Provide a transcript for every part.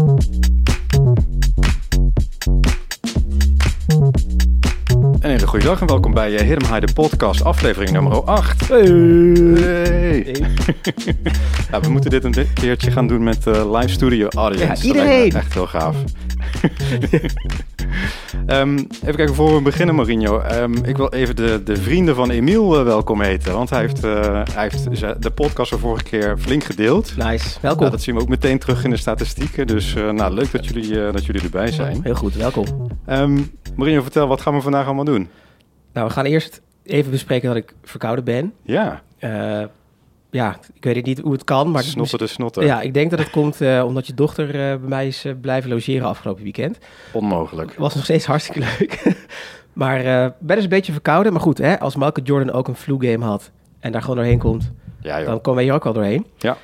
Een hele goede dag en welkom bij uh, Hidden High, de podcast, aflevering nummer 8. Hey. Hey. ja, we moeten dit een keertje gaan doen met uh, live studio audience. Ja, iedereen. echt heel gaaf. Um, even kijken, voor we beginnen, Mourinho. Um, ik wil even de, de vrienden van Emiel uh, welkom heten. Want hij heeft, uh, hij heeft de podcast de vorige keer flink gedeeld. Nice, welkom. Nou, dat zien we ook meteen terug in de statistieken. Dus uh, nou, leuk dat jullie, dat jullie erbij zijn. Heel goed, welkom. Um, Mourinho, vertel, wat gaan we vandaag allemaal doen? Nou, we gaan eerst even bespreken dat ik verkouden ben. Ja. Ja, ik weet niet hoe het kan, maar... Snotten de snotten. Ja, ik denk dat het komt uh, omdat je dochter uh, bij mij is uh, blijven logeren afgelopen weekend. Onmogelijk. Was nog steeds hartstikke leuk. maar ben dus een beetje verkouden. Maar goed, hè, als Michael Jordan ook een flu game had en daar gewoon doorheen komt, ja, dan komen wij hier ook wel doorheen. Ja.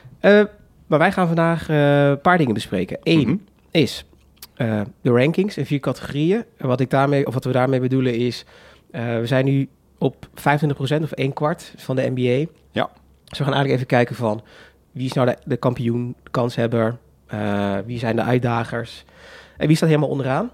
maar wij gaan vandaag een paar dingen bespreken. Eén Mhm. is de rankings in vier categorieën. En wat, ik daarmee, of wat we daarmee bedoelen is, we zijn nu op 25% of 1 kwart van de NBA. Ja. Dus we gaan eigenlijk even kijken van wie is nou de, de kampioen, de kanshebber, uh, wie zijn de uitdagers en wie staat helemaal onderaan.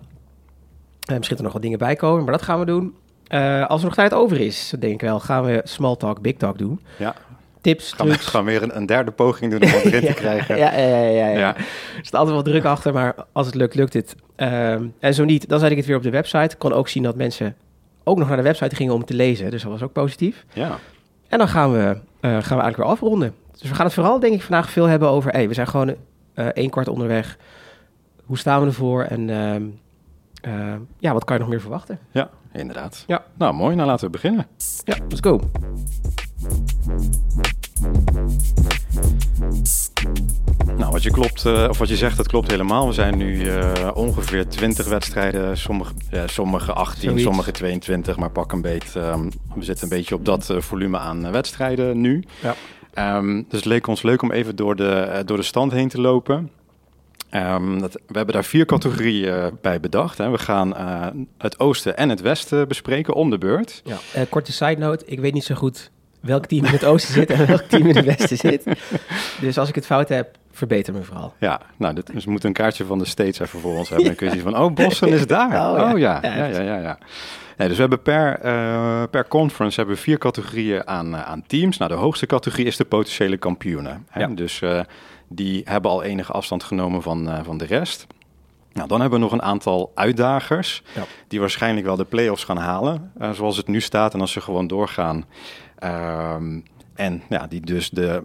Uh, misschien er nog wat dingen bij komen, maar dat gaan we doen. Uh, als er nog tijd over is, denk ik wel, gaan we small talk, big talk doen. Ja. Tips, gaan we, gaan weer een, een, derde poging doen om wat erin te krijgen. Ja, ja, ja. ja, ja. Ja. Er staat altijd wel druk achter, maar als het lukt, lukt het. Um, en zo niet, dan zet ik het weer op de website. Ik kon ook zien dat mensen ook nog naar de website gingen om te lezen, dus dat was ook positief. Ja. En dan gaan we, gaan we eigenlijk weer afronden. Dus we gaan het vooral, denk ik, vandaag veel hebben over... Hey, we zijn gewoon uh, één kwart onderweg. Hoe staan we ervoor? En uh, ja, wat kan je nog meer verwachten? Ja, inderdaad. Ja. Nou, mooi. Nou, laten we beginnen. Ja, let's go. Nou, wat je, klopt, uh, of wat je zegt, dat klopt helemaal. We zijn nu uh, ongeveer 20 wedstrijden, sommige, uh, sommige 18, Zoiets. sommige 22, maar pak een beet. Um, we zitten een beetje op dat uh, volume aan wedstrijden nu. Ja. Um, dus het leek ons leuk om even door de, door de stand heen te lopen. Um, dat, we hebben daar vier categorieën bij bedacht. Hè. We gaan het oosten en het westen bespreken om de beurt. Ja. korte side note, ik weet niet zo goed welk team in het oosten zit en welk team in het westen zit. Dus als ik het fout heb, verbeter me vooral. Ja, nou, dit, dus we moeten een kaartje van de States even voor ons hebben. Dan kun je zien van, oh, Boston is daar. Oh, ja. Oh, ja. Ja, Ja, ja, ja. Nee, dus we hebben per, uh, per conference hebben we vier categorieën aan, uh, aan teams. Nou, de hoogste categorie is de potentiële kampioenen. Hè? Ja. Dus uh, die hebben al enige afstand genomen van, van de rest. Nou, dan hebben we nog een aantal uitdagers Ja. die waarschijnlijk wel de play-offs gaan halen, zoals het nu staat. En als ze gewoon doorgaan. Um, en ja, die dus de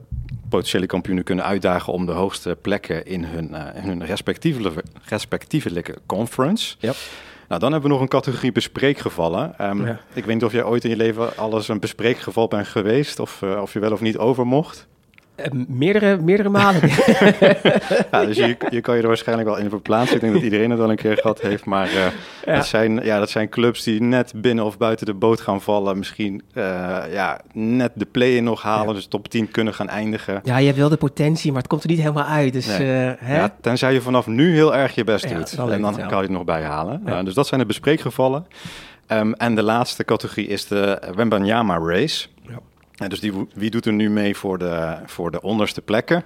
potentiële kampioenen kunnen uitdagen om de hoogste plekken in hun, uh, in hun respectievelijke, respectievelijke conference. Ja. Nou, dan hebben we nog een categorie bespreekgevallen. Um, Ja. Ik weet niet of jij ooit in je leven alles een bespreekgeval bent geweest, of, uh, of je wel of niet over mocht. Uh, meerdere, meerdere malen. ja, dus je, je kan je er waarschijnlijk wel in verplaatsen. Ik denk dat iedereen het wel een keer gehad heeft. Maar uh, Ja. dat, zijn, ja, dat zijn clubs die net binnen of buiten de boot gaan vallen. Misschien uh, ja, net de play-in nog halen. Ja. Dus top 10 kunnen gaan eindigen. ja, je hebt wel de potentie, maar het komt er niet helemaal uit. Dus, Nee. uh, hè? Ja, tenzij je vanaf nu heel erg je best doet. dan en dan kan je het nog bijhalen. Dus dat zijn de bespreekgevallen. Um, en de laatste categorie is de Wembanyama Race. Ja. Ja, dus die, wie doet er nu mee voor de, voor de onderste plekken?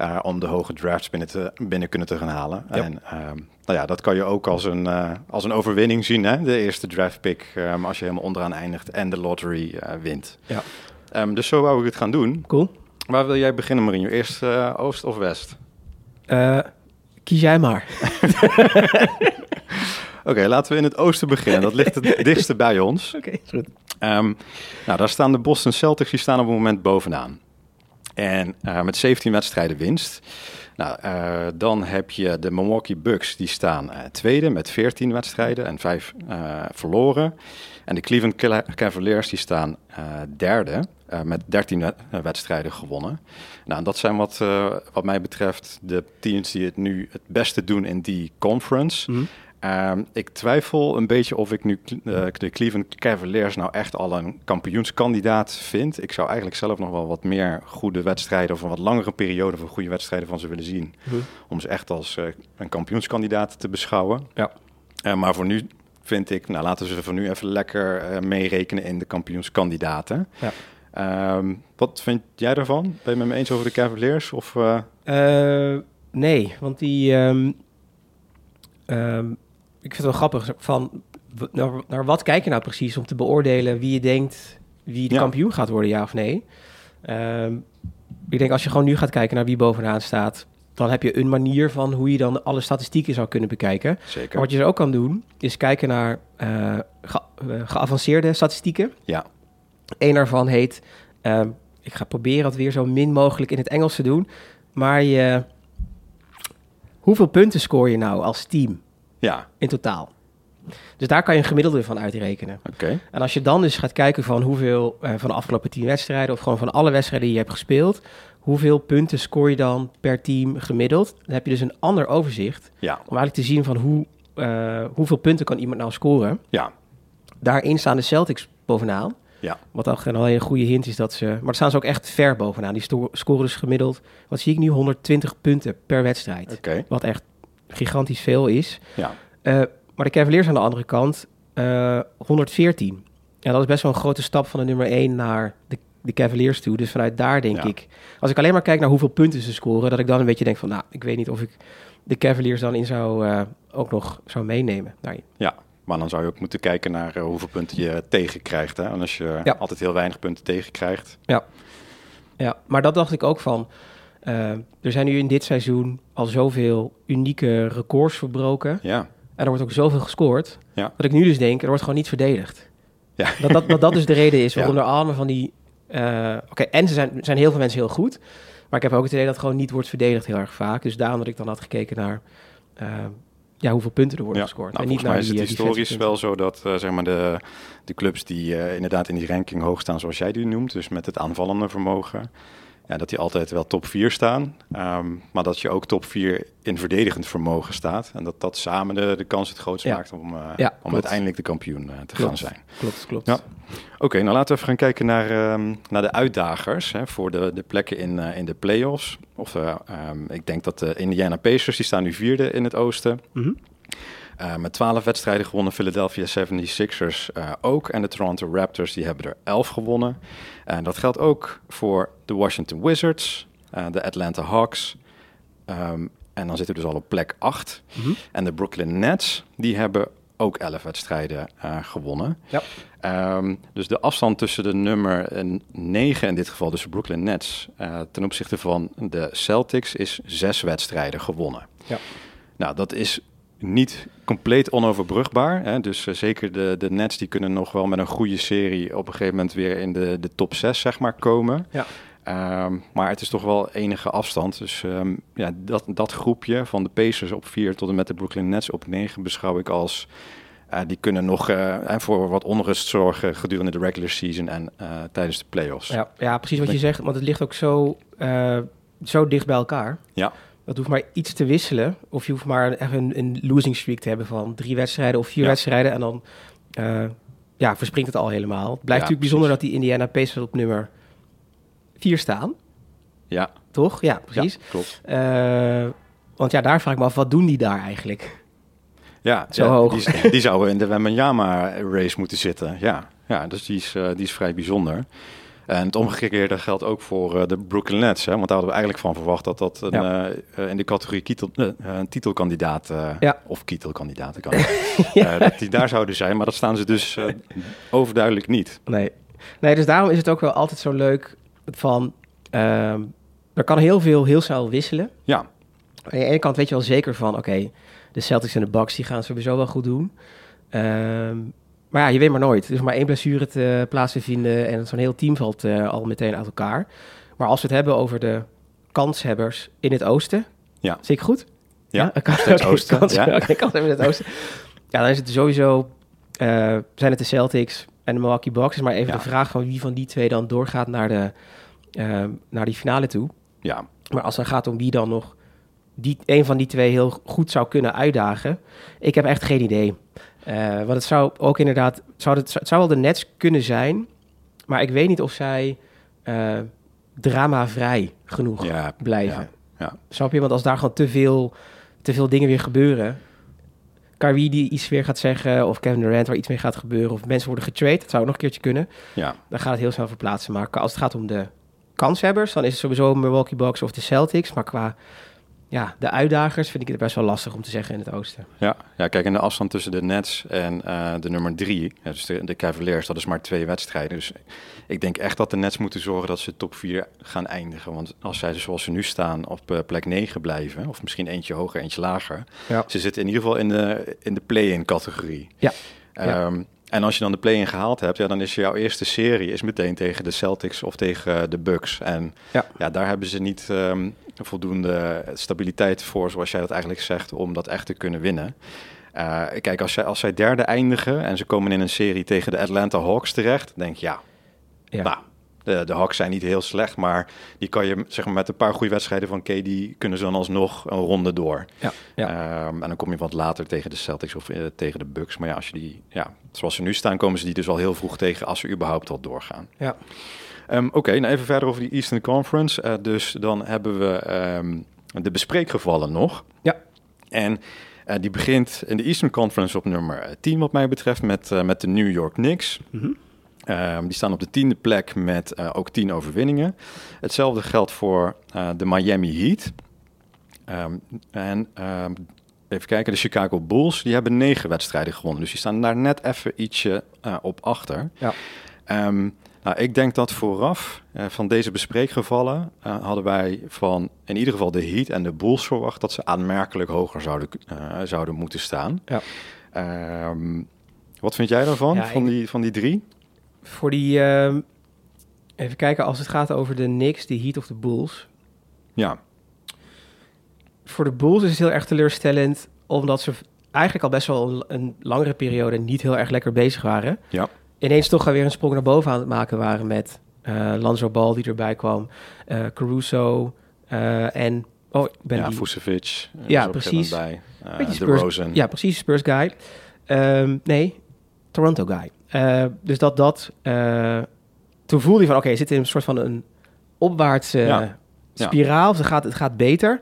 Uh, om de hoge drafts binnen, te, binnen kunnen te gaan halen. Ja. En um, nou ja, dat kan je ook als een, uh, als een overwinning zien. Hè? De eerste draft pick, um, als je helemaal onderaan eindigt en de lottery uh, wint. Ja. Um, dus zo wou ik het gaan doen. Cool. Waar wil jij beginnen, Marinho? Eerst oost of west? Kies jij maar. Oké, okay, laten we in het oosten beginnen. Dat ligt het dichtste bij ons. Oké, okay, goed. Um, nou, daar staan de Boston Celtics, die staan op het moment bovenaan. En uh, met 17 wedstrijden winst. Nou, uh, dan heb je de Milwaukee Bucks, die staan uh, tweede met 14 wedstrijden en 5 verloren. En de Cleveland Cavaliers, die staan derde met 13 wedstrijden gewonnen. Nou, dat zijn wat, wat mij betreft de teams die het nu het beste doen in die conference. Mm -hmm. Um, ik twijfel een beetje of ik nu uh, de Cleveland Cavaliers nou echt al een kampioenskandidaat vind. Ik zou eigenlijk zelf nog wel wat meer goede wedstrijden of een wat langere periode van goede wedstrijden van ze willen zien. Mm -hmm. Om ze echt als uh, een kampioenskandidaat te beschouwen. Ja. Uh, maar voor nu vind ik, nou laten we ze voor nu even lekker meerekenen in de kampioenskandidaten. Ja. Um, wat vind jij daarvan? Ben je het met me eens over de Cavaliers? Of, nee, want die, um, ehm, vind het wel grappig. Van, naar, naar wat kijk je nou precies om te beoordelen wie je denkt wie de Ja. kampioen gaat worden, ja of nee? Ehm, ik denk als je gewoon nu gaat kijken naar wie bovenaan staat, dan heb je een manier van hoe je dan alle statistieken zou kunnen bekijken. Maar Zeker. wat je er ook kan doen, is kijken naar ge- eh, geavanceerde statistieken. Ja, Eén daarvan heet, ehm, ik ga proberen het weer zo min mogelijk in het Engels te doen, maar je, hoeveel punten scoor je nou als team ja, in totaal? Dus daar kan je een gemiddelde van uitrekenen. oké. En als je dan dus gaat kijken van hoeveel eh, van de afgelopen tien wedstrijden, of gewoon van alle wedstrijden die je hebt gespeeld, hoeveel punten scoor je dan per team gemiddeld? Dan heb je dus een ander overzicht Ja, om eigenlijk te zien van hoe, eh, hoeveel punten kan iemand nou scoren. ja, Daarin staan de Celtics bovenaan. ja. Wat dan een hele goede hint is dat ze... Maar daar staan ze ook echt ver bovenaan. Die scoren dus gemiddeld, wat zie ik nu, 120 punten per wedstrijd. Oké, Wat echt gigantisch veel is. ja. Eh, maar de Cavaliers aan de andere kant, eh 114. Ja, dat is best wel een grote stap van de nummer 1 naar de, de Cavaliers toe. Dus vanuit daar denk Ja. ik... Als ik alleen maar kijk naar hoeveel punten ze scoren... dat ik dan een beetje denk van... nou, ik weet niet of ik de Cavaliers dan in zou... eh, ook nog zou meenemen daarin. Ja, maar dan zou je ook moeten kijken naar eh, hoeveel punten je tegenkrijgt. Hè? En als je Ja. altijd heel weinig punten tegenkrijgt. Ja, maar dat dacht ik ook van. Eh, er zijn nu in dit seizoen al zoveel unieke records verbroken. Ja, En er wordt ook zoveel gescoord. Ja. Dat ik nu dus denk, er wordt gewoon niet verdedigd. Ja. Dat, dat, dat dat dus de reden is waarom er allemaal van die... eh, Oké, en ze zijn, zijn heel veel mensen heel goed. Maar ik heb ook het idee dat het gewoon niet wordt verdedigd heel erg vaak. Dus daarom dat ik dan had gekeken naar... eh, ja, hoeveel punten er worden ja. gescoord. Nou, en niet volgens mij naar is het die, historisch wel zo dat zeg maar de, de clubs die inderdaad in die ranking hoog staan, zoals jij die noemt, dus met het aanvallende vermogen, ja, dat die altijd wel top 4 staan. Ehm, maar dat je ook top 4 in verdedigend vermogen staat. En dat dat samen de, de kans het grootst Ja. maakt om, eh, Ja, om uiteindelijk de kampioen eh, te Klopt. gaan zijn. Klopt, klopt. Ja. Oké, nou laten we even gaan kijken naar, ehm, naar de uitdagers hè, voor de, de plekken in, eh, in de playoffs. Of, eh, ehm, ik denk dat de Indiana Pacers, die staan nu vierde in het oosten. Mhm. Eh, met 12 wedstrijden gewonnen, Philadelphia 76ers eh, ook. En de Toronto Raptors, die hebben er 11 gewonnen. En dat geldt ook voor de Washington Wizards, eh, de Atlanta Hawks. Ehm, en dan zitten we dus al op plek 8. Mhm. En de Brooklyn Nets, die hebben ook 11 wedstrijden gewonnen. Ja. Ehm, dus de afstand tussen de nummer 9 in dit geval, dus de Brooklyn Nets, ten opzichte van de Celtics, is zes wedstrijden gewonnen. Ja. Nou, dat is niet compleet onoverbrugbaar. Hè? Dus eh, zeker de, de Nets die kunnen nog wel met een goede serie op een gegeven moment weer in de, de top 6 zeg maar, komen. Ja. Ehm, maar het is toch wel enige afstand. Dus ehm, ja, dat, dat groepje van de Pacers op 4 tot en met de Brooklyn Nets op 9 beschouw ik als... eh, die kunnen nog en voor wat onrust zorgen gedurende de regular season en tijdens de playoffs. Ja, ja, precies wat je zegt. Want het ligt ook zo, zo dicht bij elkaar. Ja. Dat hoeft maar iets te wisselen. Of je hoeft maar een, een losing streak te hebben van drie wedstrijden of vier Ja. wedstrijden. En dan eh, ja, verspringt het al helemaal. Het blijft Ja, natuurlijk bijzonder dat die Indiana Pacers op nummer vier staan. Ja, Toch? Ja, precies. klopt. Eh, want ja, daar vraag ik me af, wat doen die daar eigenlijk? Ja, Zo ja, hoog. Die, die zouden in de Wembanyama race moeten zitten. Ja, ja dus die is, eh, die is vrij bijzonder. En het omgekeerde geldt ook voor eh, de Brooklyn Nets. Hè? Want daar hadden we eigenlijk van verwacht dat dat een, Ja. eh, eh, in de categorie kietel, een titelkandidaat, Ja. of kietelkandidaat, kan eh, dat die daar zouden zijn. Maar dat staan ze dus overduidelijk niet. Nee. nee, dus daarom is het ook wel altijd zo leuk van... ehm, er kan heel veel heel snel wisselen. Ja, Aan de ene kant weet je wel zeker van, oké, de Celtics en de Bucks die gaan sowieso wel goed doen. Ehm, maar ja, je weet maar nooit. Er is maar één blessure te plaats te vinden en zo'n heel team valt eh, al meteen uit elkaar. Maar als we het hebben over de kanshebbers in het oosten, Ja. zeker goed? Ja, steeds oké, oosten, kans- ja. kanshebbers in het oosten. Ja, dan is het sowieso, eh, zijn het de Celtics en de Milwaukee Bucks. Is maar even Ja. de vraag van wie van die twee dan doorgaat naar, de, eh, naar die finale toe. ja, Maar als het gaat om wie dan nog die, een van die twee heel goed zou kunnen uitdagen, ik heb echt geen idee. Eh, want het zou ook inderdaad, zou het, het zou wel de Nets kunnen zijn, maar ik weet niet of zij eh dramavrij genoeg ja, blijven. ja, ja. Snap je? Want als daar gewoon te veel, te veel dingen weer gebeuren, Kyrie die iets weer gaat zeggen, of Kevin Durant waar iets mee gaat gebeuren, of mensen worden getrade, dat zou ook nog een keertje kunnen ja. dan gaat het heel snel verplaatsen. Maar als het gaat om de kanshebbers, dan is het sowieso Milwaukee Bucks of de Celtics. Maar qua ja, de uitdagers vind ik het best wel lastig om te zeggen in het oosten. Ja, ja kijk, in de afstand tussen de Nets en eh, de nummer drie, ja, dus de, de Cavaliers, dat is maar twee wedstrijden. Dus ik denk echt dat de Nets moeten zorgen dat ze top 4 gaan eindigen. Want als zij dus zoals ze nu staan op uh, plek 9 blijven, of misschien eentje hoger, eentje lager, Ja. ze zitten in ieder geval in de, in de play-in categorie. Ja. Ehm, En als je dan de play-in gehaald hebt, ja, dan is jouw eerste serie is meteen tegen de Celtics of tegen de Bucks. En Ja. ja, daar hebben ze niet ehm, voldoende stabiliteit voor, zoals jij dat eigenlijk zegt, om dat echt te kunnen winnen. Eh, kijk, als zij, als zij derde eindigen en ze komen in een serie tegen de Atlanta Hawks terecht, denk je ja, Ja. nou, de, de Hawks zijn niet heel slecht, maar die kan je zeg maar, met een paar goede wedstrijden van KD kunnen ze dan alsnog een ronde door. Ja, ja. Ehm, en dan kom je wat later tegen de Celtics of eh, tegen de Bucks. Maar ja, als je die, ja, zoals ze nu staan, komen ze die dus al heel vroeg tegen als ze überhaupt al doorgaan. ja. Ehm, Oké, nou even verder over die Eastern Conference. Eh, dus dan hebben we ehm, de bespreekgevallen nog. Ja. En eh, die begint in de Eastern Conference op nummer eh, 10 wat mij betreft met, eh, met de New York Knicks. Mhm. Ehm, die staan op de tiende plek met eh, ook 10 overwinningen. Hetzelfde geldt voor eh, de Miami Heat. Ehm, en ehm, even kijken, de Chicago Bulls, die hebben negen wedstrijden gewonnen. Dus die staan daar net even ietsje eh, op achter. Ja. Nou, ik denk dat vooraf van deze bespreekgevallen eh, hadden wij van in ieder geval de Heat en de Bulls verwacht dat ze aanmerkelijk hoger zouden, zouden moeten staan. Ja. Wat vind jij daarvan, Ja, van, ik- die, van die drie? Voor die... ehm, even kijken, als het gaat over de Knicks, de Heat of de Bulls. Ja, Voor de Bulls is het heel erg teleurstellend, omdat ze eigenlijk al best wel een, een langere periode niet heel erg lekker bezig waren. Ja. Ineens toch weer een sprong naar boven aan het maken waren met eh Lanzo Ball die erbij kwam, eh, Caruso eh, en... Oh, ik ben ja die- Vucevic. Ja, precies. Bij. De Spurs- Rosen. Ja, precies, Spurs guy. Ehm, nee, Toronto guy. Eh, dus dat dat... eh, toen voelde je van, oké, je zit in een soort van een opwaartse Ja, spiraal. Dus het, gaat, het gaat beter.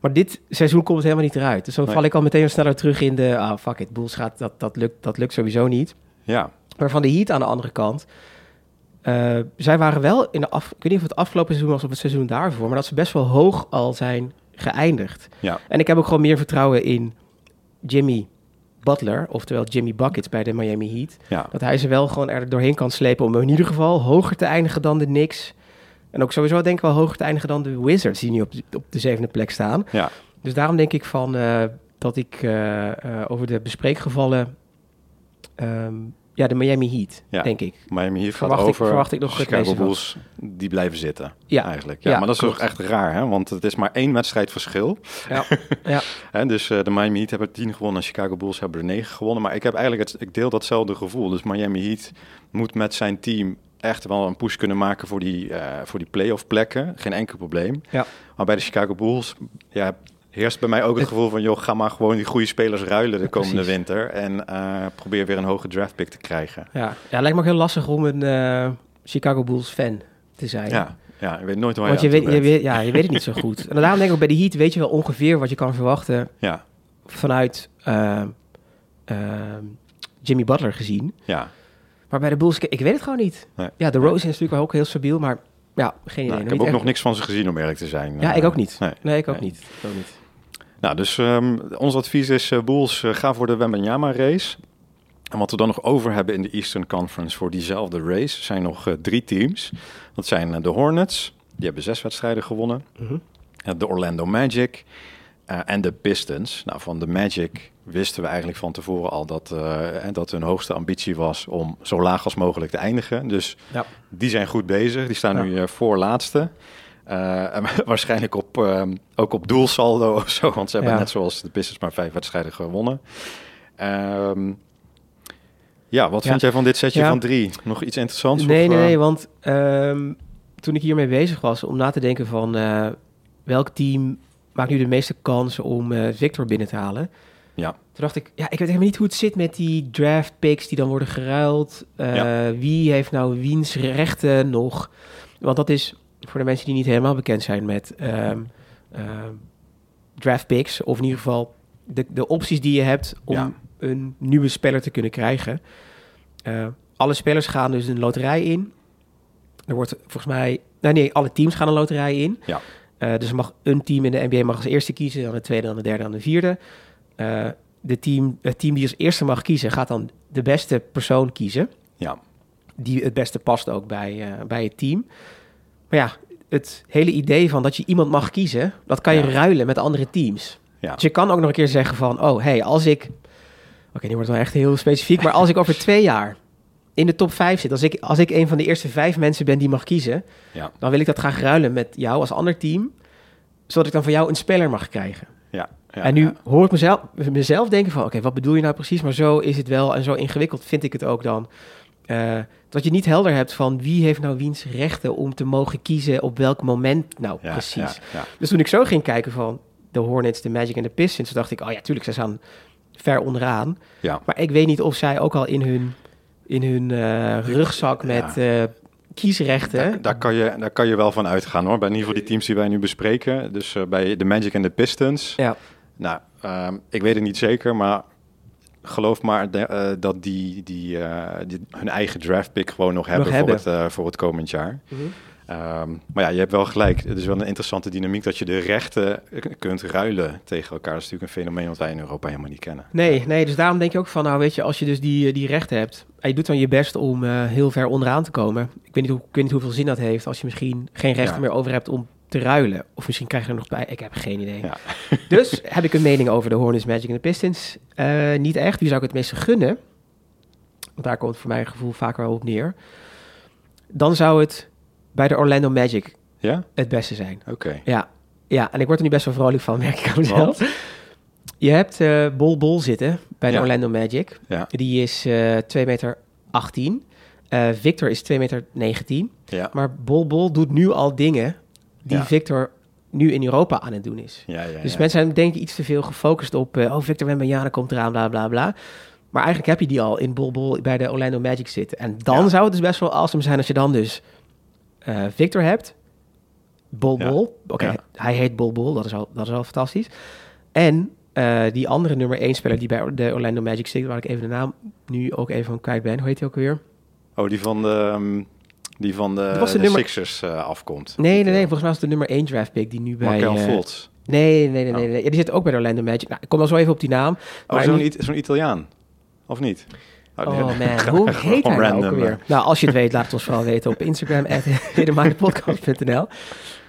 Maar dit seizoen komt het helemaal niet eruit. Dus dan Nee. val ik al meteen sneller terug in de... Ah, fuck it, Bulls gaat, dat, dat, lukt, dat lukt sowieso niet. ja, Maar van de Heat aan de andere kant... eh, zij waren wel in de af... Ik weet niet of het afgelopen seizoen was of het seizoen daarvoor... maar dat ze best wel hoog al zijn geëindigd. ja, En ik heb ook gewoon meer vertrouwen in Jimmy Butler, oftewel Jimmy Buckets bij de Miami Heat. ja. Dat hij ze wel gewoon er doorheen kan slepen om in ieder geval hoger te eindigen dan de Knicks. En ook sowieso denk ik wel hoger te eindigen dan de Wizards, die nu op, op de zevende plek staan. ja. Dus daarom denk ik van eh, dat ik eh, eh, over de bespreekgevallen, ehm, ja, de Miami Heat, Ja. denk ik. Miami Heat gaat Verwacht ik- verwacht ik nog Chicago. Bulls, die blijven zitten Ja. eigenlijk. Ja, Ja, maar dat is toch echt raar, hè? Want het is maar één wedstrijd verschil. Ja, ja. Hè? Dus eh, de Miami Heat hebben tien gewonnen en Chicago Bulls hebben er negen gewonnen. Maar ik heb eigenlijk het, ik deel datzelfde gevoel. Dus Miami Heat moet met zijn team echt wel een push kunnen maken voor die, eh voor die playoff plekken. Geen enkel probleem. Ja. Maar bij de Chicago Bulls ja, heerst bij mij ook het, gevoel van... joh, ga maar gewoon die goede spelers ruilen de komende Precies. winter. En eh, probeer weer een hoge draftpick te krijgen. Ja, ja het lijkt me ook heel lastig om een eh, Chicago Bulls fan te zijn. Ja, ja, je weet nooit waar Want je weet, je, weet, ja, je weet het niet zo goed. En daarom denk ik ook bij de Heat weet je wel ongeveer wat je kan verwachten Ja, vanuit eh, Jimmy Butler gezien. ja. Maar bij de Bulls, ik, ik weet het gewoon niet. Nee. Ja, de Rose is natuurlijk wel ook heel stabiel, maar ja, geen idee. Nou, ik Nog heb ook echt- nog niks van ze gezien, om eerlijk te zijn. Ja, ik ook niet. Nee. Nee, ik ook Nee. niet. Ik ook niet. Nou, dus ehm, ons advies is, eh Bulls, eh, ga voor de Wembanyama race. En wat we dan nog over hebben in de Eastern Conference voor diezelfde race... zijn nog eh, drie teams. Dat zijn de Hornets, die hebben zes wedstrijden gewonnen. Mhm. De Orlando Magic en de Pistons. Nou, van de Magic wisten we eigenlijk van tevoren al dat, eh, dat hun hoogste ambitie was... om zo laag als mogelijk te eindigen. Dus Ja. die zijn goed bezig. Die staan Ja. nu voor laatste. Eh, en waarschijnlijk op, ehm, ook op doelsaldo of zo. Want ze hebben Ja. net zoals de Pistons maar vijf wedstrijden gewonnen. Ehm, ja, wat Ja. vind jij van dit setje Ja. van drie? Nog iets interessants? Nee, of, nee, eh, nee, want ehm, toen ik hiermee bezig was om na te denken van eh, welk team maakt nu de meeste kans om Victor binnen te halen. Ja. Toen dacht ik, ja, ik weet helemaal niet hoe het zit met die draft picks die dan worden geruild. Ja. Wie heeft nou wiens rechten nog? Want dat is voor de mensen die niet helemaal bekend zijn met ehm, ehm, draft picks, of in ieder geval de, de opties die je hebt om Ja. een nieuwe speler te kunnen krijgen. Eh, alle spelers gaan dus een loterij in. Er wordt volgens mij, nee, nee, alle teams gaan een loterij in. Ja. Eh, dus mag een team in de NBA mag als eerste kiezen, dan de tweede, dan de derde, dan de vierde. Eh, de team, het team die als eerste mag kiezen, gaat dan de beste persoon kiezen. Ja. Die het beste past ook bij, bij het team. Maar ja, het hele idee van dat je iemand mag kiezen, dat kan je Ja. ruilen met andere teams. Ja. Dus je kan ook nog een keer zeggen van, oh hey, als ik... Oké, nu wordt het wel echt heel specifiek, maar als ik over twee jaar in de top vijf zit, als ik, als ik een van de eerste vijf mensen ben die mag kiezen, Ja. dan wil ik dat graag ruilen met jou als ander team, zodat ik dan van jou een speler mag krijgen. Ja. ja, en nu hoor ik mezelf, mezelf denken van, oké, wat bedoel je nou precies? Maar zo is het wel en zo ingewikkeld vind ik het ook dan. Eh, dat je niet helder hebt van wie heeft nou wiens rechten om te mogen kiezen op welk moment nou Ja, precies. Ja, ja. Dus toen ik zo ging kijken van de Hornets, de Magic en de Pistons, dacht ik, oh ja, tuurlijk, zij staan ver onderaan. Ja. Maar ik weet niet of zij ook al in hun, in hun eh, rugzak met eh, kiesrechten... Daar, daar, kan je, daar kan je wel van uitgaan hoor. Bij in ieder geval die teams die wij nu bespreken. Dus bij de Magic en de Pistons. Ja. Nou, ehm, ik weet het niet zeker, maar geloof maar de- eh, dat die, die, eh, die hun eigen draft pick gewoon nog hebben. Voor, het, eh, voor het komend jaar. Mhm. Ehm, maar ja, je hebt wel gelijk. Het is wel een interessante dynamiek dat je de rechten kunt ruilen tegen elkaar. Dat is natuurlijk een fenomeen wat wij in Europa helemaal niet kennen. Nee, nee, dus daarom denk je ook van, nou weet je, als je dus die, die rechten hebt... en je doet dan je best om heel ver onderaan te komen... Ik weet, niet hoe, ik weet niet hoeveel zin dat heeft als je misschien geen rechten Ja. meer over hebt om te ruilen. Of misschien krijg je er nog bij, ik heb geen idee. Ja. Dus heb ik een mening over de Hornets, Magic en de Pistons? Eh, niet echt. Wie zou ik het meeste gunnen? Want daar komt het voor mijn gevoel vaker wel op neer. Dan zou het bij de Orlando Magic Ja? het beste zijn. Oké. Ja, ja en ik word er nu best wel vrolijk van, merk ik aan mezelf. Je hebt eh Bol Bol zitten bij de Ja. Orlando Magic. Ja. Die is eh 2 meter 18. Eh, Victor is 2 meter 19. Ja. Maar Bol Bol doet nu al dingen die Ja. Victor nu in Europa aan het doen is. Ja, ja, Dus mensen zijn denk ik iets te veel gefocust op... eh, oh, Victor Wembanyama komt eraan, bla, bla, bla. Maar eigenlijk heb je die al in Bol Bol bij de Orlando Magic zitten. En dan zou het dus best wel awesome zijn als je dan dus eh, Victor hebt. Bol. Bol. Oké, hij heet Bol Bol. Dat is al, dat is al fantastisch. En eh, die andere nummer 1 speler die bij de Orlando Magic zit... waar ik even de naam nu ook even van kwijt ben. Hoe heet hij ook weer? Oh, die van de, ehm, die van de, de de nummer- Sixers eh, afkomt. Nee, nee, nee. Die, Volgens mij was het de nummer 1 draft pick die nu bij... Markel eh, Fultz. Nee, nee, nee, nee, Oh. nee. Ja, die zit ook bij de Orlando Magic. Nou, ik kom wel zo even op die naam. Oh, maar zo'n niet- zo'n Italiaan. Of niet? Oh nee. man, hoe heet hij nou ook alweer? eh. Nou, als je het weet, laat het ons vooral weten op Instagram, hedemindepodcast.nl.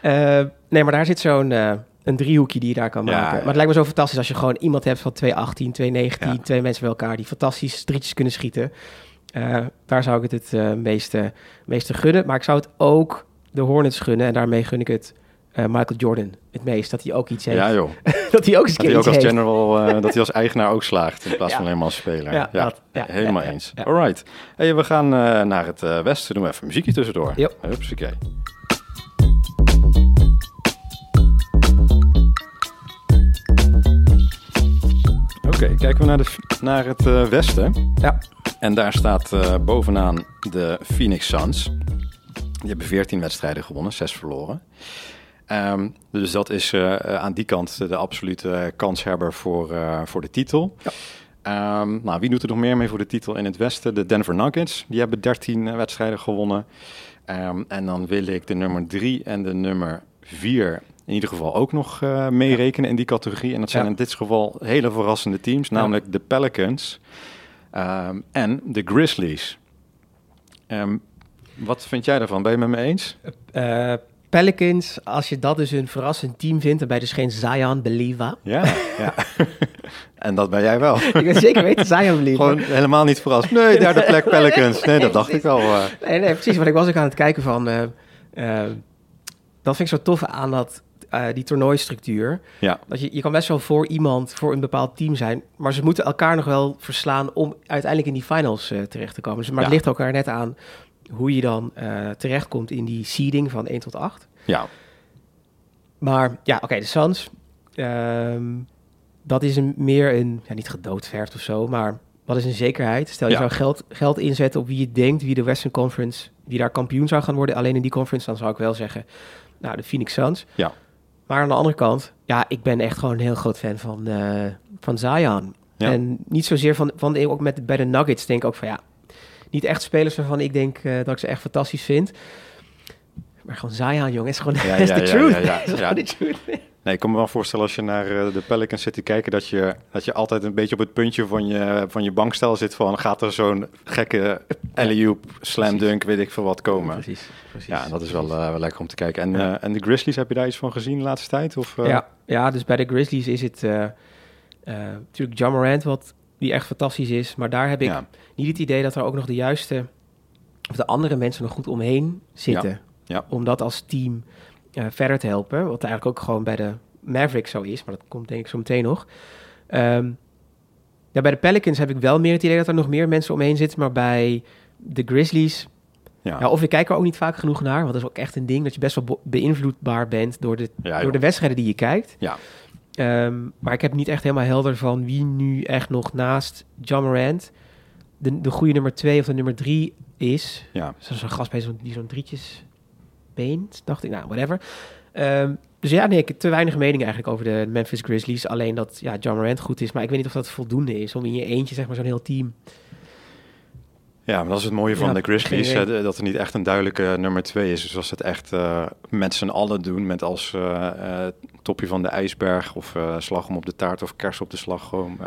Eh nee, maar daar zit zo'n eh, een driehoekje die je daar kan Ja, maken. Maar het lijkt me zo fantastisch als je gewoon iemand hebt van 218, 219, Ja. twee mensen bij elkaar die fantastisch drietjes kunnen schieten. Eh, daar zou ik het het eh, meeste, meeste gunnen. Maar ik zou het ook de Hornets gunnen en daarmee gun ik het eh, Michael Jordan het meest. Dat hij ook iets heeft. Ja, joh. dat hij ook eens Dat hij ook als heeft. general, dat hij als eigenaar ook slaagt in plaats Ja. van helemaal als speler. Ja, Ja, dat- ja, helemaal eens. ja. Alright. Hey, we gaan naar het westen. Doen we even muziekje tussendoor. Yep. Hupsakee. Oké, kijken we naar, de, naar het westen. Ja. En daar staat eh, bovenaan de Phoenix Suns. Die hebben 14 wedstrijden gewonnen, 6 verloren. Ehm, dus dat is eh, eh, aan die kant de absolute kanshebber voor, voor de titel. Ja. Ehm, nou, wie doet er nog meer mee voor de titel in het westen? De Denver Nuggets. Die hebben 13 eh, wedstrijden gewonnen. Ehm, en dan wil ik de nummer 3 en de nummer 4 in ieder geval ook nog meerekenen in die categorie. En dat zijn Ja. in dit geval hele verrassende teams, namelijk de Pelicans ehm, en de Grizzlies. Ehm, wat vind jij daarvan? Ben je het met me eens? Eh, Pelicans, als je dat dus een verrassend team vindt, dan ben je dus geen Zion Believer. Ja, ja. en dat ben jij wel. ik weet zeker weten Zion Believer. Gewoon helemaal niet verrast. Nee, derde plek Pelicans. Nee, dat dacht ik al. eh. Nee, nee, precies. Want ik was ook aan het kijken van... eh, dat vind ik zo tof aan dat, eh, die toernooistructuur. Ja, Dat je, je kan best wel voor iemand, voor een bepaald team zijn... maar ze moeten elkaar nog wel verslaan om uiteindelijk in die finals eh, terecht te komen. Dus, maar het ligt elkaar net aan hoe je dan eh, terechtkomt in die seeding van 1 tot 8. ja, Maar ja, oké, de Suns. ehm, dat is een, meer een, ja, niet gedoodverfd of zo, maar wat is een zekerheid? Stel je Ja. zou geld, geld inzetten op wie je denkt, wie de Western Conference, wie daar kampioen zou gaan worden, alleen in die conference, dan zou ik wel zeggen, nou, de Phoenix Suns. Ja. Maar aan de andere kant, ja, ik ben echt gewoon een heel groot fan van, eh, van Zion. Ja. En niet zozeer van, van ook met, bij de Nuggets denk ik ook van, ja, niet echt spelers waarvan ik denk eh, dat ik ze echt fantastisch vind. Maar gewoon Zion, jongen, is gewoon Ja, is ja, truth. ja, ja, Is gewoon the truth. Nee, ik kan me wel voorstellen als je naar eh, de Pelicans zit te kijken... Dat je, dat je altijd een beetje op het puntje van je, van je bankstel zit van... gaat er zo'n gekke alley-oop, slam dunk, weet ik veel wat komen. Precies, precies. Ja, dat is wel, eh, wel lekker om te kijken. En, Ja. eh, en de Grizzlies, heb je daar iets van gezien de laatste tijd? Of? Ja, ja, dus bij de Grizzlies is het natuurlijk John Morant, wat, die echt fantastisch is. Maar daar heb ik Ja. niet het idee dat er ook nog de juiste, of de andere mensen nog goed omheen zitten. ja. Om dat als team verder te helpen. Wat eigenlijk ook gewoon bij de Mavericks zo is, maar dat komt denk ik zo meteen nog. Ehm, ja, bij de Pelicans heb ik wel meer het idee dat er nog meer mensen omheen zitten. Maar bij de Grizzlies Ja. ja, of ik kijk er ook niet vaak genoeg naar, want dat is ook echt een ding dat je best wel be- beïnvloedbaar bent door de, Ja, door de wedstrijden die je kijkt. Ja. Ehm, maar ik heb niet echt helemaal helder van wie nu echt nog naast John Morant de, de goede nummer twee of de nummer drie is. ja. Zoals een gast bij zo'n, die zo'n drietjes beent, dacht ik. Nou, whatever. Ehm, dus ja, nee, ik heb te weinig mening eigenlijk over de Memphis Grizzlies. Alleen dat ja, John Morant goed is, maar ik weet niet of dat voldoende is om in je eentje zeg maar zo'n heel team. Ja, maar dat is het mooie van Ja, de Grizzlies, hè, dat er niet echt een duidelijke nummer twee is. Dus als het echt eh, met z'n allen doen, met als eh, eh, topje van de ijsberg of eh slagroom op de taart of kers op de slagroom.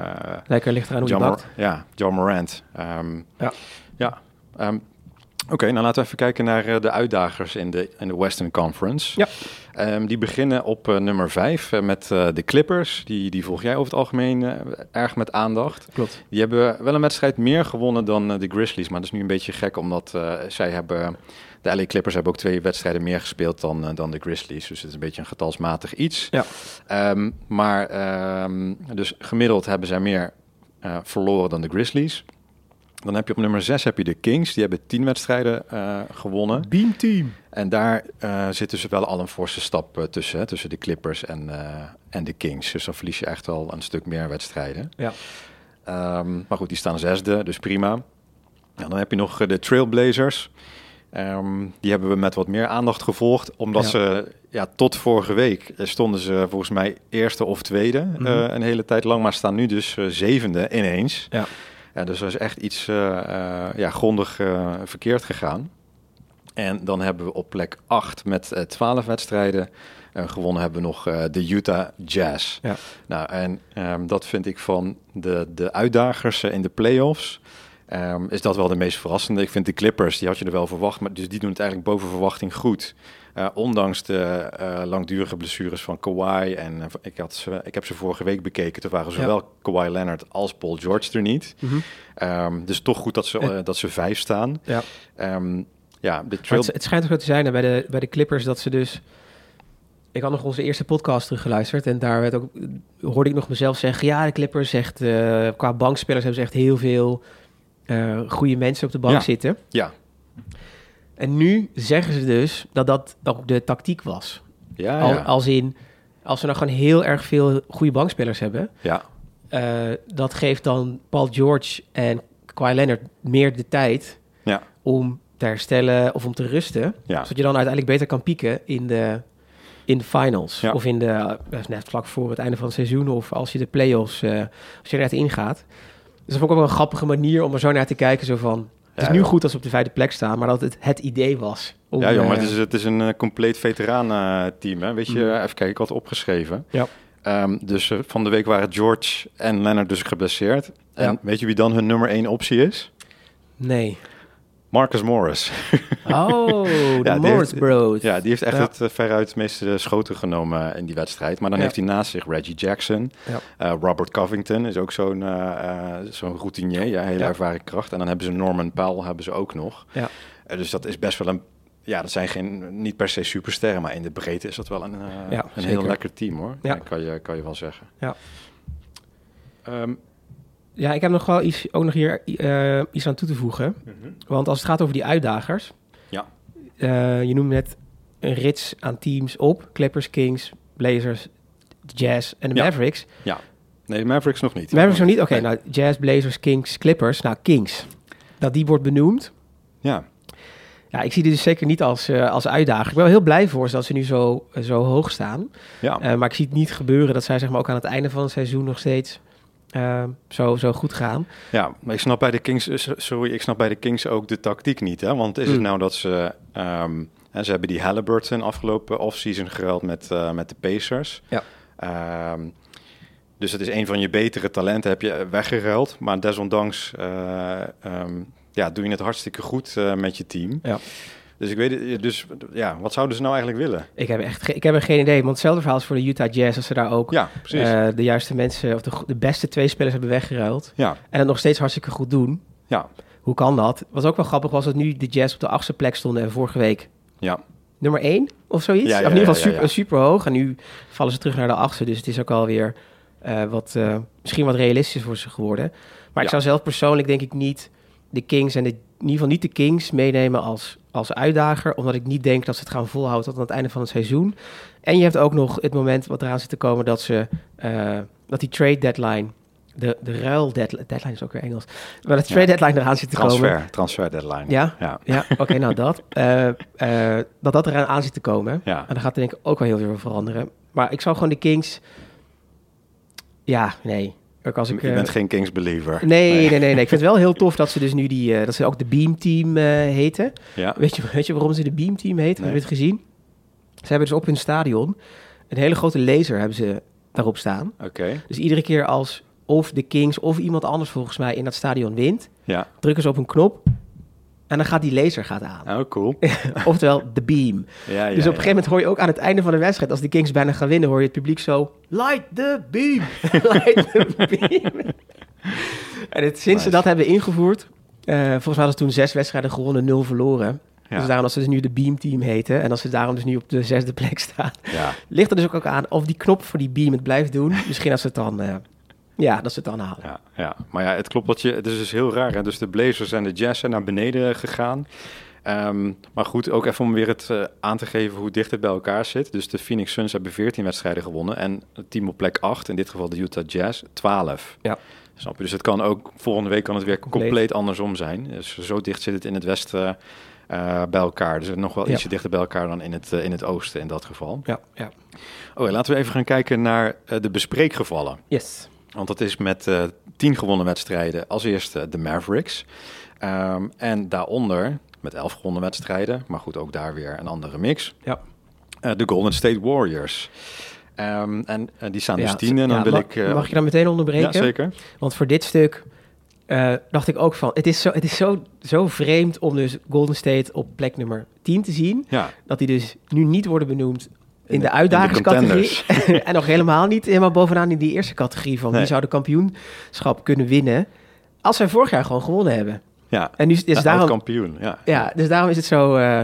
Lekker ligt eraan hoe je John Mor- bakt. ja, John Morant. Ehm, Ja. ja Oké, nou laten we even kijken naar eh, de uitdagers in de, in de Western Conference. Ja. Ehm, die beginnen op eh, nummer 5 met eh, de Clippers. Die, die volg jij over het algemeen erg met aandacht. Klopt. Die hebben wel een wedstrijd meer gewonnen dan de Grizzlies. Maar dat is nu een beetje gek, omdat zij hebben... De LA Clippers hebben ook twee wedstrijden meer gespeeld dan, dan de Grizzlies. Dus het is een beetje een getalsmatig iets. Ja. Ehm, maar ehm, dus gemiddeld hebben zij meer verloren dan de Grizzlies. Dan heb je op nummer 6 heb je de Kings. Die hebben tien wedstrijden eh, gewonnen. Beam team. En daar eh, zit dus wel al een forse stap eh, tussen. Hè, tussen de Clippers en, en de Kings. Dus dan verlies je echt al een stuk meer wedstrijden. Ja. Ehm, maar goed, die staan zesde, dus prima. Nou, dan heb je nog de Trailblazers. Ehm, die hebben we met wat meer aandacht gevolgd. Omdat Ja. ze ja, tot vorige week stonden ze volgens mij eerste of tweede Mhm. een hele tijd lang. Maar staan nu dus zevende ineens. Ja. Ja, dus er is echt iets eh, eh, ja, grondig eh, verkeerd gegaan. En dan hebben we op plek 8 met eh 12 wedstrijden gewonnen hebben we nog de Utah Jazz. Ja. Nou, en ehm, dat vind ik van de, de uitdagers in de playoffs. ehm, is dat wel de meest verrassende. Ik vind de Clippers, die had je er wel verwacht, maar dus die doen het eigenlijk boven verwachting goed. Eh, ondanks de eh, langdurige blessures van Kawhi. En eh, ik, had ze, ik heb ze vorige week bekeken. Toen waren Ja. zowel Kawhi Leonard als Paul George er niet. Mhm. Ehm, dus toch goed dat ze, dat ze vijf staan. Ja. Ehm, ja, de trail... het, het schijnt ook zo te zijn hè, bij, de, bij de Clippers dat ze dus... Ik had nog onze eerste podcast teruggeluisterd en daar werd ook, hoorde ik nog mezelf zeggen... Ja, de Clippers zegt, qua bankspelers hebben ze echt heel veel goede mensen op de bank Ja. zitten. Ja, En nu zeggen ze dus dat dat ook de tactiek was. ja, Al, ja. Als in, als we nou gewoon heel erg veel goede bankspelers hebben... ja. eh, dat geeft dan Paul George en Kawhi Leonard meer de tijd Ja. om te herstellen of om te rusten. Ja. Zodat je dan uiteindelijk beter kan pieken in de, in de finals. Ja. Of in de, eh, net vlak voor het einde van het seizoen. Of als je de playoffs, eh als je er net ingaat. Dus dat vond ik ook wel een grappige manier om er zo naar te kijken. Zo van, het is nu joh. goed als we op de vijfde plek staan. Maar dat het het idee was. Om, ja, joh, maar eh, het is, het is een eh, compleet veteranenteam. hè Weet je, Mhm. even kijken, ik had opgeschreven. Ja. Ehm, dus eh, van de week waren George en Leonard dus geblesseerd. En Ja. weet je wie dan hun nummer één optie is? Nee. Marcus Morris. Oh, de Morris heeft- Bros. ja, die heeft echt Ja. het eh, veruit meeste schoten genomen in die wedstrijd. Maar dan Ja. heeft hij naast zich Reggie Jackson. Ja. Eh, Robert Covington is ook zo'n eh, eh, zo'n routinier, ja, hele ervaren kracht. En dan hebben ze Norman Powell hebben ze ook nog. Ja. Eh, dus dat is best wel een... Ja, dat zijn geen, niet per se supersterren, maar in de breedte is dat wel een, eh, Ja, een heel lekker team hoor. Ja. Ja. kan, je, kan je wel zeggen. Ja. Ehm, Ja, ik heb nog wel iets, ook nog hier eh, iets aan toe te voegen. Want als het gaat over die uitdagers. Ja. eh, je noemde net een rits aan teams op. Clippers, Kings, Blazers, Jazz en de Ja. Mavericks. nee, de Mavericks nog niet. Mavericks nog niet? Oké, Nee. nou Jazz, Blazers, Kings, Clippers. Nou, Kings. Dat die wordt benoemd. Ja, Ja, ik zie dit dus zeker niet als, eh, als uitdager. Ik ben wel heel blij voor ze dat ze nu zo, zo hoog staan. ja. Maar ik zie het niet gebeuren dat zij zeg maar, ook aan het einde van het seizoen nog steeds eh, zo, zo goed gaan. Ja, maar ik snap bij de Kings, eh, sorry, ik snap bij de Kings ook de tactiek niet, hè? Want is het Mm. nou dat ze, En ze hebben die Halliburton afgelopen offseason geruild met, eh, met de Pacers. Ja. Ehm, dus het is een van je betere talenten, heb je weggeruild. Maar desondanks eh, ehm, ja, doe je het hartstikke goed met je team. Ja. Dus ik weet het, dus ja, wat zouden ze nou eigenlijk willen? Ik heb echt ik heb er geen idee. Want hetzelfde verhaal is voor de Utah Jazz. Als ze daar ook Ja, eh, de juiste mensen, of de, beste twee spelers hebben weggeruild. ja, En het nog steeds hartstikke goed doen. ja, Hoe kan dat? Wat ook wel grappig was dat nu de Jazz op de achtste plek stonden en vorige week ja. nummer 1 of zoiets. Ja, ja, of in ieder geval super, super hoog. En nu vallen ze terug naar de achtste. Dus het is ook alweer eh wat, eh, misschien wat realistisch voor ze geworden. Maar ik zou zelf persoonlijk denk ik niet de Kings en de, in ieder geval niet de Kings meenemen als, als uitdager. Omdat ik niet denk dat ze het gaan volhouden tot aan het einde van het seizoen. En je hebt ook nog het moment wat eraan zit te komen dat ze eh, dat die trade deadline. De, de ruil deadline, deadline is ook weer Engels. Maar de trade deadline eraan zit te komen. Transfer, transfer deadline. Ja, Ja, ja, oké, nou dat. Eh, eh, dat dat eraan aan zit te komen. ja. En dan gaat er denk ik ook wel heel veel veranderen. Maar ik zou gewoon de Kings... Ja, nee. Ook als ik, je eh, bent geen Kings believer. Nee, nee, nee, nee. Ik vind het wel heel tof dat ze dus nu die... eh, dat ze ook de Beam Team eh, heten. Ja, Weet je, weet je waarom ze de Beam Team heten? Nee. Heb je het gezien? Ze hebben dus op hun stadion een hele grote laser hebben ze daarop staan. oké. Dus iedere keer als of de Kings of iemand anders volgens mij in dat stadion wint, Ja, drukken ze op een knop en dan gaat die laser gaat aan. oh cool. Oftewel de beam. Ja, ja, dus op een gegeven moment hoor je ook aan het einde van de wedstrijd, als de Kings bijna gaan winnen, hoor je het publiek zo, light the beam, light the beam. en het, sinds ze dat hebben ingevoerd, eh, volgens mij hadden ze toen zes wedstrijden gewonnen, nul verloren. Ja. Dus daarom dat ze dus nu de beam team heten en als ze daarom dus nu op de zesde plek staan, Ja, ligt er dus ook, ook aan of die knop voor die beam het blijft doen. Misschien als ze het dan, eh, ja, dat ze het dan halen. ja, ja. Maar ja, het klopt dat je... Het is dus heel raar. Hè? Dus de Blazers en de Jazz zijn naar beneden gegaan. Ehm, maar goed, ook even om weer het eh, aan te geven hoe dicht het bij elkaar zit. Dus de Phoenix Suns hebben 14 wedstrijden gewonnen. En het team op plek 8, in dit geval de Utah Jazz, 12. Ja. Snap je? Dus het kan ook, volgende week kan het weer Compleet. compleet, andersom zijn. Dus zo dicht zit het in het westen eh, bij elkaar. Dus nog wel Ja. ietsje dichter bij elkaar dan in het, eh, in het oosten in dat geval. Ja, ja. Oh, laten we even gaan kijken naar de bespreekgevallen. Yes. Want dat is met eh tien gewonnen wedstrijden als eerste de Mavericks. Ehm, en daaronder met elf gewonnen wedstrijden, maar goed, ook daar weer een andere mix. Ja. Eh, de Golden State Warriors. Ehm, en eh, die staan dus Ja, tien en dan ja, wil mag, ik... mag je dan meteen onderbreken? ja, zeker. Want voor dit stuk dacht ik ook van... Het is, zo, het is zo, zo vreemd om dus Golden State op plek nummer 10 te zien. Ja, Dat die dus nu niet worden benoemd in, de, in uitdagingscategorie. en nog helemaal niet helemaal bovenaan in die eerste categorie van... Nee. wie zou de kampioenschap kunnen winnen... als zij vorig jaar gewoon gewonnen hebben. ja. En nu is dus daarom... kampioen. Ja. Ja, dus daarom is het zo... eh,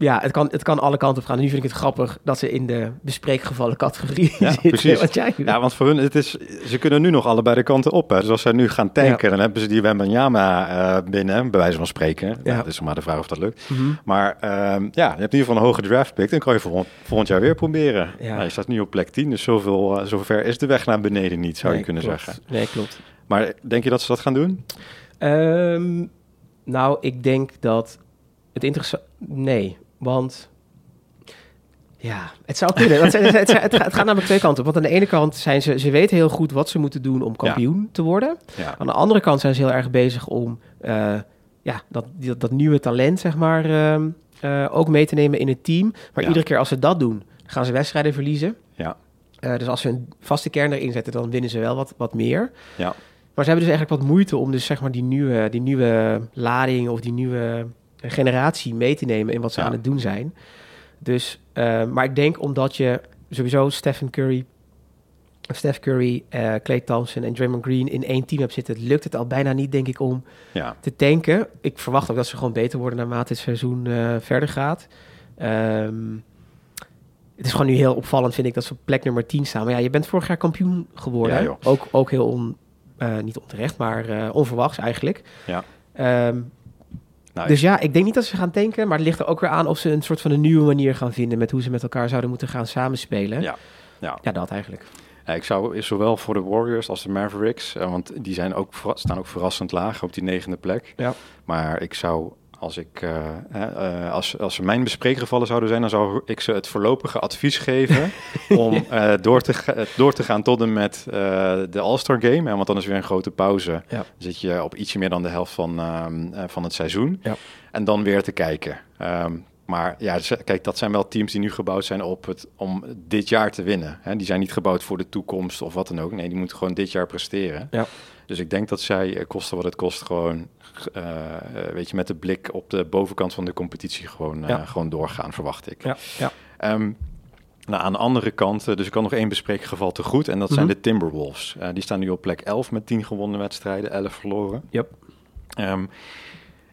ja, het kan, het kan alle kanten op gaan. En nu vind ik het grappig dat ze in de bespreekgevallen categorie Ja, zitten. precies. Wat jij Ja, want voor hun, het is, ze kunnen nu nog allebei de kanten op. Hè. Dus als zij nu gaan tanken, dan hebben ze die Wembanyama eh binnen, bij wijze van spreken. Ja. Ja. het is maar de vraag of dat lukt. Mhm. Maar ehm, ja, je hebt in ieder geval een hoge draft pick. Dan kan je volgend, volgend jaar weer proberen. Ja. Nou, je staat nu op plek 10, dus zoveel, eh, zover is de weg naar beneden niet, zou Nee, je kunnen klopt. zeggen. Nee, klopt. Maar denk je dat ze dat gaan doen? Ehm, nou, ik denk dat het interessant... Nee, want... Ja, het zou kunnen. Het, het, het, het gaat, namelijk twee kanten op. Want aan de ene kant zijn ze... Ze weten heel goed wat ze moeten doen om kampioen te worden. Ja. Aan de andere kant zijn ze heel erg bezig om... eh, ja, dat, dat, nieuwe talent, zeg maar... ehm, eh, ook mee te nemen in het team. Maar Ja. iedere keer als ze dat doen... gaan ze wedstrijden verliezen. Ja. Eh, dus als ze een vaste kern erin zetten... dan winnen ze wel wat, wat meer. Ja. Maar ze hebben dus eigenlijk wat moeite om dus zeg maar die nieuwe, die nieuwe lading of die nieuwe generatie mee te nemen in wat ze Ja. aan het doen zijn. Dus, eh, maar ik denk omdat je sowieso Stephen Curry, Steph Curry, eh Clay Thompson en Draymond Green in één team hebt zitten, lukt het al bijna niet denk ik om Ja. te tanken. Ik verwacht ook dat ze gewoon beter worden naarmate het seizoen eh, verder gaat. Ehm, het is gewoon nu heel opvallend, vind ik, dat ze op plek nummer 10 staan. Maar ja, je bent vorig jaar kampioen geworden. Ja, ook, ook heel on, niet onterecht, maar onverwachts eigenlijk. Ja. Ehm, Dus ja, ik denk niet dat ze gaan tanken, maar het ligt er ook weer aan of ze een soort van een nieuwe manier gaan vinden met hoe ze met elkaar zouden moeten gaan samenspelen. Ja. Ja. ja dat eigenlijk. Ja, ik zou zowel voor de Warriors als de Mavericks, eh, want die zijn ook, staan ook verrassend laag op die negende plek. Ja. Maar ik zou, als, ik, hè, eh, als, als ze mijn bespreekgevallen zouden zijn, dan zou ik ze het voorlopige advies geven om eh, door, te door te gaan tot en met de All-Star Game. Hè, want dan is weer een grote pauze. Ja. Dan zit je op ietsje meer dan de helft van, ehm, eh, van het seizoen. Ja. en dan weer te kijken. Ehm, maar ja, kijk, dat zijn wel teams die nu gebouwd zijn op het, om dit jaar te winnen. Hè? Die zijn niet gebouwd voor de toekomst of wat dan ook. Nee, die moeten gewoon dit jaar presteren. Ja. Dus ik denk dat zij, eh, kosten wat het kost, gewoon, eh, weet je, met de blik op de bovenkant van de competitie gewoon, Ja. gewoon doorgaan, verwacht ik. Ja, ja. Ehm, nou, aan de andere kant, dus ik kan nog één bespreken geval te goed. En dat zijn Mhm. de Timberwolves. Die staan nu op plek 11 met 10 gewonnen wedstrijden, 11 verloren. Yep. Ehm,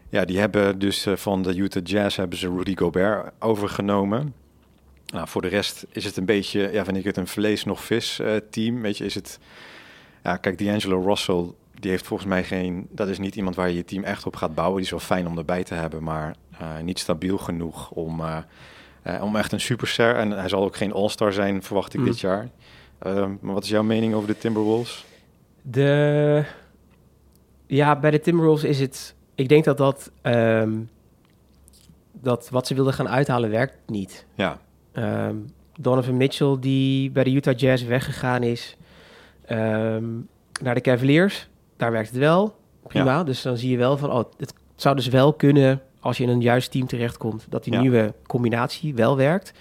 ja, die hebben dus eh, van de Utah Jazz hebben ze Rudy Gobert overgenomen. Nou, voor de rest is het een beetje, ja, vind ik het een vlees nog vis eh, team. Weet je, is het, ja, kijk, D'Angelo Russell, die heeft volgens mij geen, dat is niet iemand waar je je team echt op gaat bouwen. Die is wel fijn om erbij te hebben, maar eh, niet stabiel genoeg om, om echt een superster. En hij zal ook geen All-Star zijn, verwacht ik Mm. dit jaar. Ehm, maar wat is jouw mening over de Timberwolves? De... Ja, bij de Timberwolves is het... Ik denk dat dat... ehm, dat wat ze wilden gaan uithalen werkt niet. Ja, Ehm, Donovan Mitchell, die bij de Utah Jazz weggegaan is ehm, naar de Cavaliers. Daar werkt het wel. Prima. Dus dan zie je wel van... Oh, het zou dus wel kunnen als je in een juist team terechtkomt... dat die Ja. nieuwe combinatie wel werkt.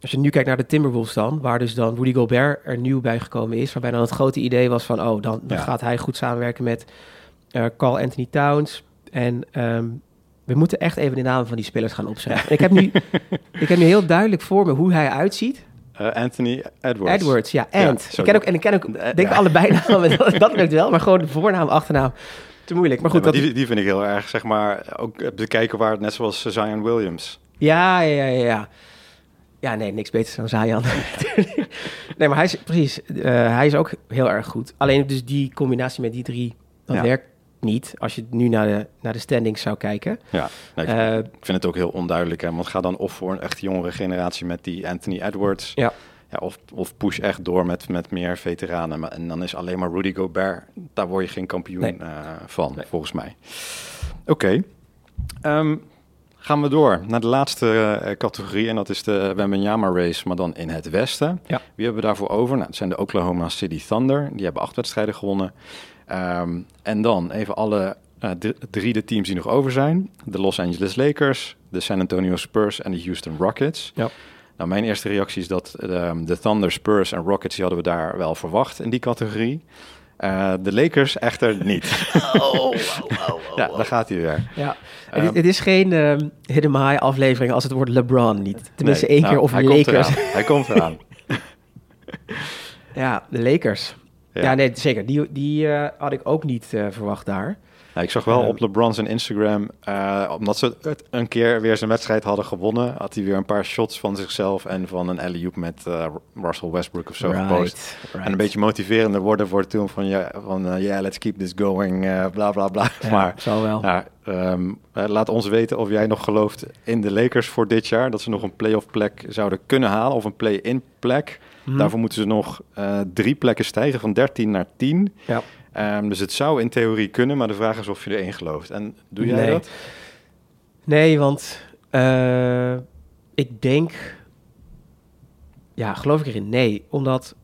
Als je nu kijkt naar de Timberwolves dan... waar dus dan Rudy Gobert er nieuw bij gekomen is... waarbij dan het grote idee was van... oh, dan, dan Ja. gaat hij goed samenwerken met Carl Anthony Towns... En ehm, we moeten echt even de namen van die spelers gaan opschrijven. En ik, heb nu, ik heb nu heel duidelijk voor me hoe hij uitziet. Eh, Anthony Edwards. Edwards, ja, Ant. zo- ik ken ook, en ik ken ook, Eh, denk ja. allebei namen, dat, dat lukt wel. Maar gewoon de voornaam, achternaam, te moeilijk. Maar goed, Ja, maar dat, die, die vind ik heel erg, zeg maar, ook bekijken waar het net zoals Zion Williams. ja, ja, ja, ja. Ja, nee, niks beters dan Zayan. nee, maar hij is, precies, eh, hij is ook heel erg goed. Alleen dus die combinatie met die drie, dat Ja. werkt niet. Als je nu naar de, naar de standings zou kijken. Ja, nee, ik, Eh, ik vind het ook heel onduidelijk. Hè, want ga dan of voor een echt jongere generatie met die Anthony Edwards. Ja. Ja, of, of push echt door met, met meer veteranen. Maar, en dan is alleen maar Rudy Gobert. Daar word je geen kampioen Nee. eh, van, Nee. volgens mij. Oké. Ehm, gaan we door naar de laatste eh, categorie. En dat is de Wembanyama Race, maar dan in het westen. Ja. Wie hebben we daarvoor over? Nou, het zijn de Oklahoma City Thunder. Die hebben acht wedstrijden gewonnen. Ehm, en dan even alle eh, drie de teams die nog over zijn. De Los Angeles Lakers, de San Antonio Spurs en de Houston Rockets. Ja. Nou, mijn eerste reactie is dat ehm, de Thunder, Spurs en Rockets... die hadden we daar wel verwacht in die categorie. Eh, de Lakers echter niet. Oh, ja, daar gaat hij weer. Ja, Ehm, het, het is geen ehm Hidden High aflevering als het woord LeBron niet. Tenminste Nee, één nou, keer over hij komt Lakers. Hij komt eraan. Ja, de Lakers. Ja, nee, zeker. Die, die eh, had ik ook niet eh, verwacht daar. Ja, ik zag wel op LeBron zijn Instagram, eh, omdat ze het een keer weer zijn wedstrijd hadden gewonnen, had hij weer een paar shots van zichzelf en van een alley-oop met eh, Russell Westbrook of zo gepost. right. En een beetje motiverende woorden voor toen van, ja, van eh, yeah, let's keep this going, bla bla bla. Ja, maar zal wel. ja, ehm, eh, laat ons weten of jij nog gelooft in de Lakers voor dit jaar, dat ze nog een playoff plek zouden kunnen halen of een play-in plek. Mhm. Daarvoor moeten ze nog drie plekken stijgen van 13 naar 10. Ja. Ehm, dus het zou in theorie kunnen, maar de vraag is of je erin gelooft. En doe jij Nee. dat? Nee, want eh, ik denk... Ja, geloof ik erin? Nee, omdat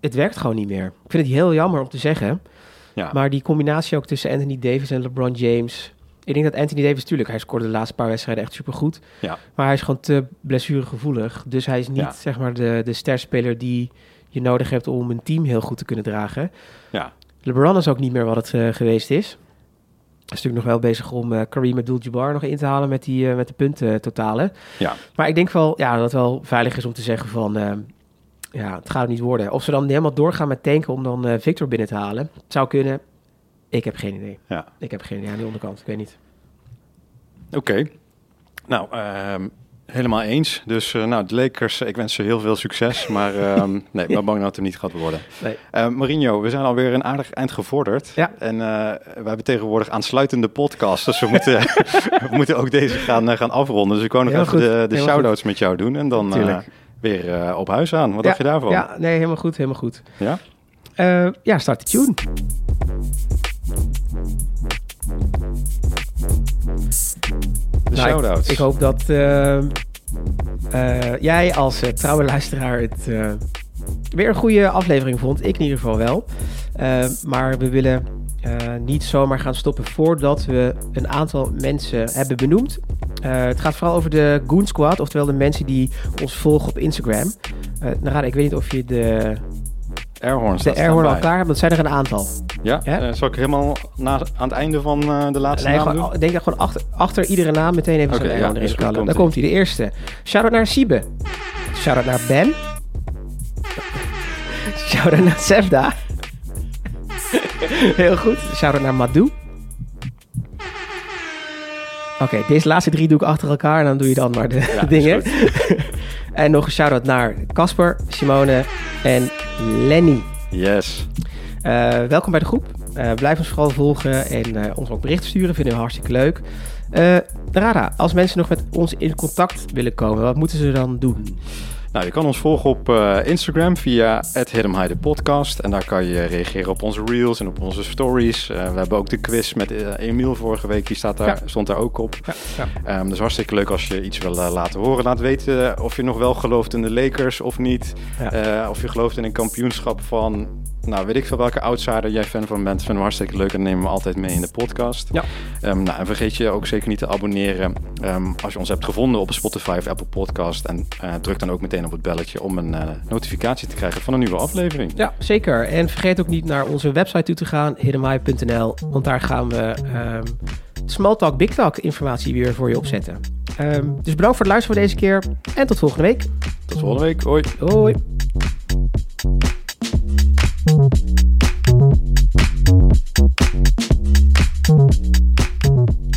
het werkt gewoon niet meer. Ik vind het heel jammer om te zeggen. Ja. Maar die combinatie ook tussen Anthony Davis en LeBron James... Ik denk dat Anthony Davis, natuurlijk, hij scoorde de laatste paar wedstrijden echt supergoed. Ja. Maar hij is gewoon te blessuregevoelig. Dus hij is niet, Ja. zeg maar, de, de sterspeler die je nodig hebt om een team heel goed te kunnen dragen. ja. LeBron is ook niet meer wat het eh, geweest is. Hij is natuurlijk nog wel bezig om eh, Kareem Abdul-Jabbar nog in te halen met, die, eh, met de punten totalen. Ja. Maar ik denk wel ja, dat het wel veilig is om te zeggen van... ja, het gaat het niet worden. Of ze dan helemaal doorgaan met tanken om dan Victor binnen te halen. Het zou kunnen. Ik heb geen idee. Ja. Ik heb geen idee aan die onderkant. Ik weet niet. Oké. Nou, ehm, helemaal eens. Dus eh, nou, de Lakers, ik wens ze heel veel succes. Maar ehm, nee, ik ben bang dat het er niet gaat worden. Nee. Eh, Marinho, we zijn alweer een aardig eind gevorderd. Ja. En eh, we hebben tegenwoordig aansluitende podcasts. Dus we moeten, we moeten ook deze gaan, eh, gaan afronden. Dus ik wou nog Heel even goed, de, de shout-outs met jou doen. En dan eh, weer eh, op huis aan. Wat dacht je daarvan? Ja, nee, helemaal goed. Helemaal goed. Ja? Eh, ja, start de tune. Nou, shout-outs. Ik, ik hoop dat eh, eh, jij als eh, trouwe luisteraar het, weer een goede aflevering vond. Ik in ieder geval wel. Maar we willen niet zomaar gaan stoppen voordat we een aantal mensen hebben benoemd. Het gaat vooral over de Goon Squad, oftewel de mensen die ons volgen op Instagram. nou, ik weet niet of je de Airhorns. De Airhorn al klaar dat zijn er een aantal. Ja, ja? zal ik helemaal na, aan het einde van de laatste nee, naam gewoon, Ik denk dat gewoon achter, achter iedere naam meteen even okay, zo'n ja, erin. Daar komt hij, de eerste. Shout-out naar Siebe. Shout-out naar Ben. Shout-out naar Sevda. Heel goed. Shout-out naar Madou. Oké, deze laatste drie doe ik achter elkaar en dan doe je dan maar de dingen. en nog een shout-out naar Casper, Simone en Lenny. Yes. Uh, welkom bij de groep. Uh, blijf ons vooral volgen en uh, ons ook berichten sturen. Vinden we hartstikke leuk. Rara, als mensen nog met ons in contact willen komen, wat moeten ze dan doen? Nou, je kan ons volgen op uh, Instagram via podcast En daar kan je reageren op onze reels en op onze stories. Uh, we hebben ook de quiz met uh, Emiel vorige week. Die staat daar, stond daar ook op. Ja, ja. Um, dus hartstikke leuk als je iets wil laten horen. Laat weten of je nog wel gelooft in de Lakers of niet. of je gelooft in een kampioenschap van nou, weet ik veel welke outsider jij fan van bent. Vinden we hartstikke leuk en nemen we altijd mee in de podcast. Ja. Um, nou, en vergeet je ook zeker niet te abonneren um, als je ons hebt gevonden op Spotify of Apple Podcast. En uh, druk dan ook meteen op het belletje om een uh, notificatie te krijgen van een nieuwe aflevering. Ja, zeker. En vergeet ook niet naar onze website toe te gaan, hiddenmy.nl. Want daar gaan we um, Small Talk, Big Talk informatie weer voor je opzetten. dus bedankt voor het luisteren voor deze keer. En tot volgende week. Tot volgende week. Hoi. Hoi. Thank you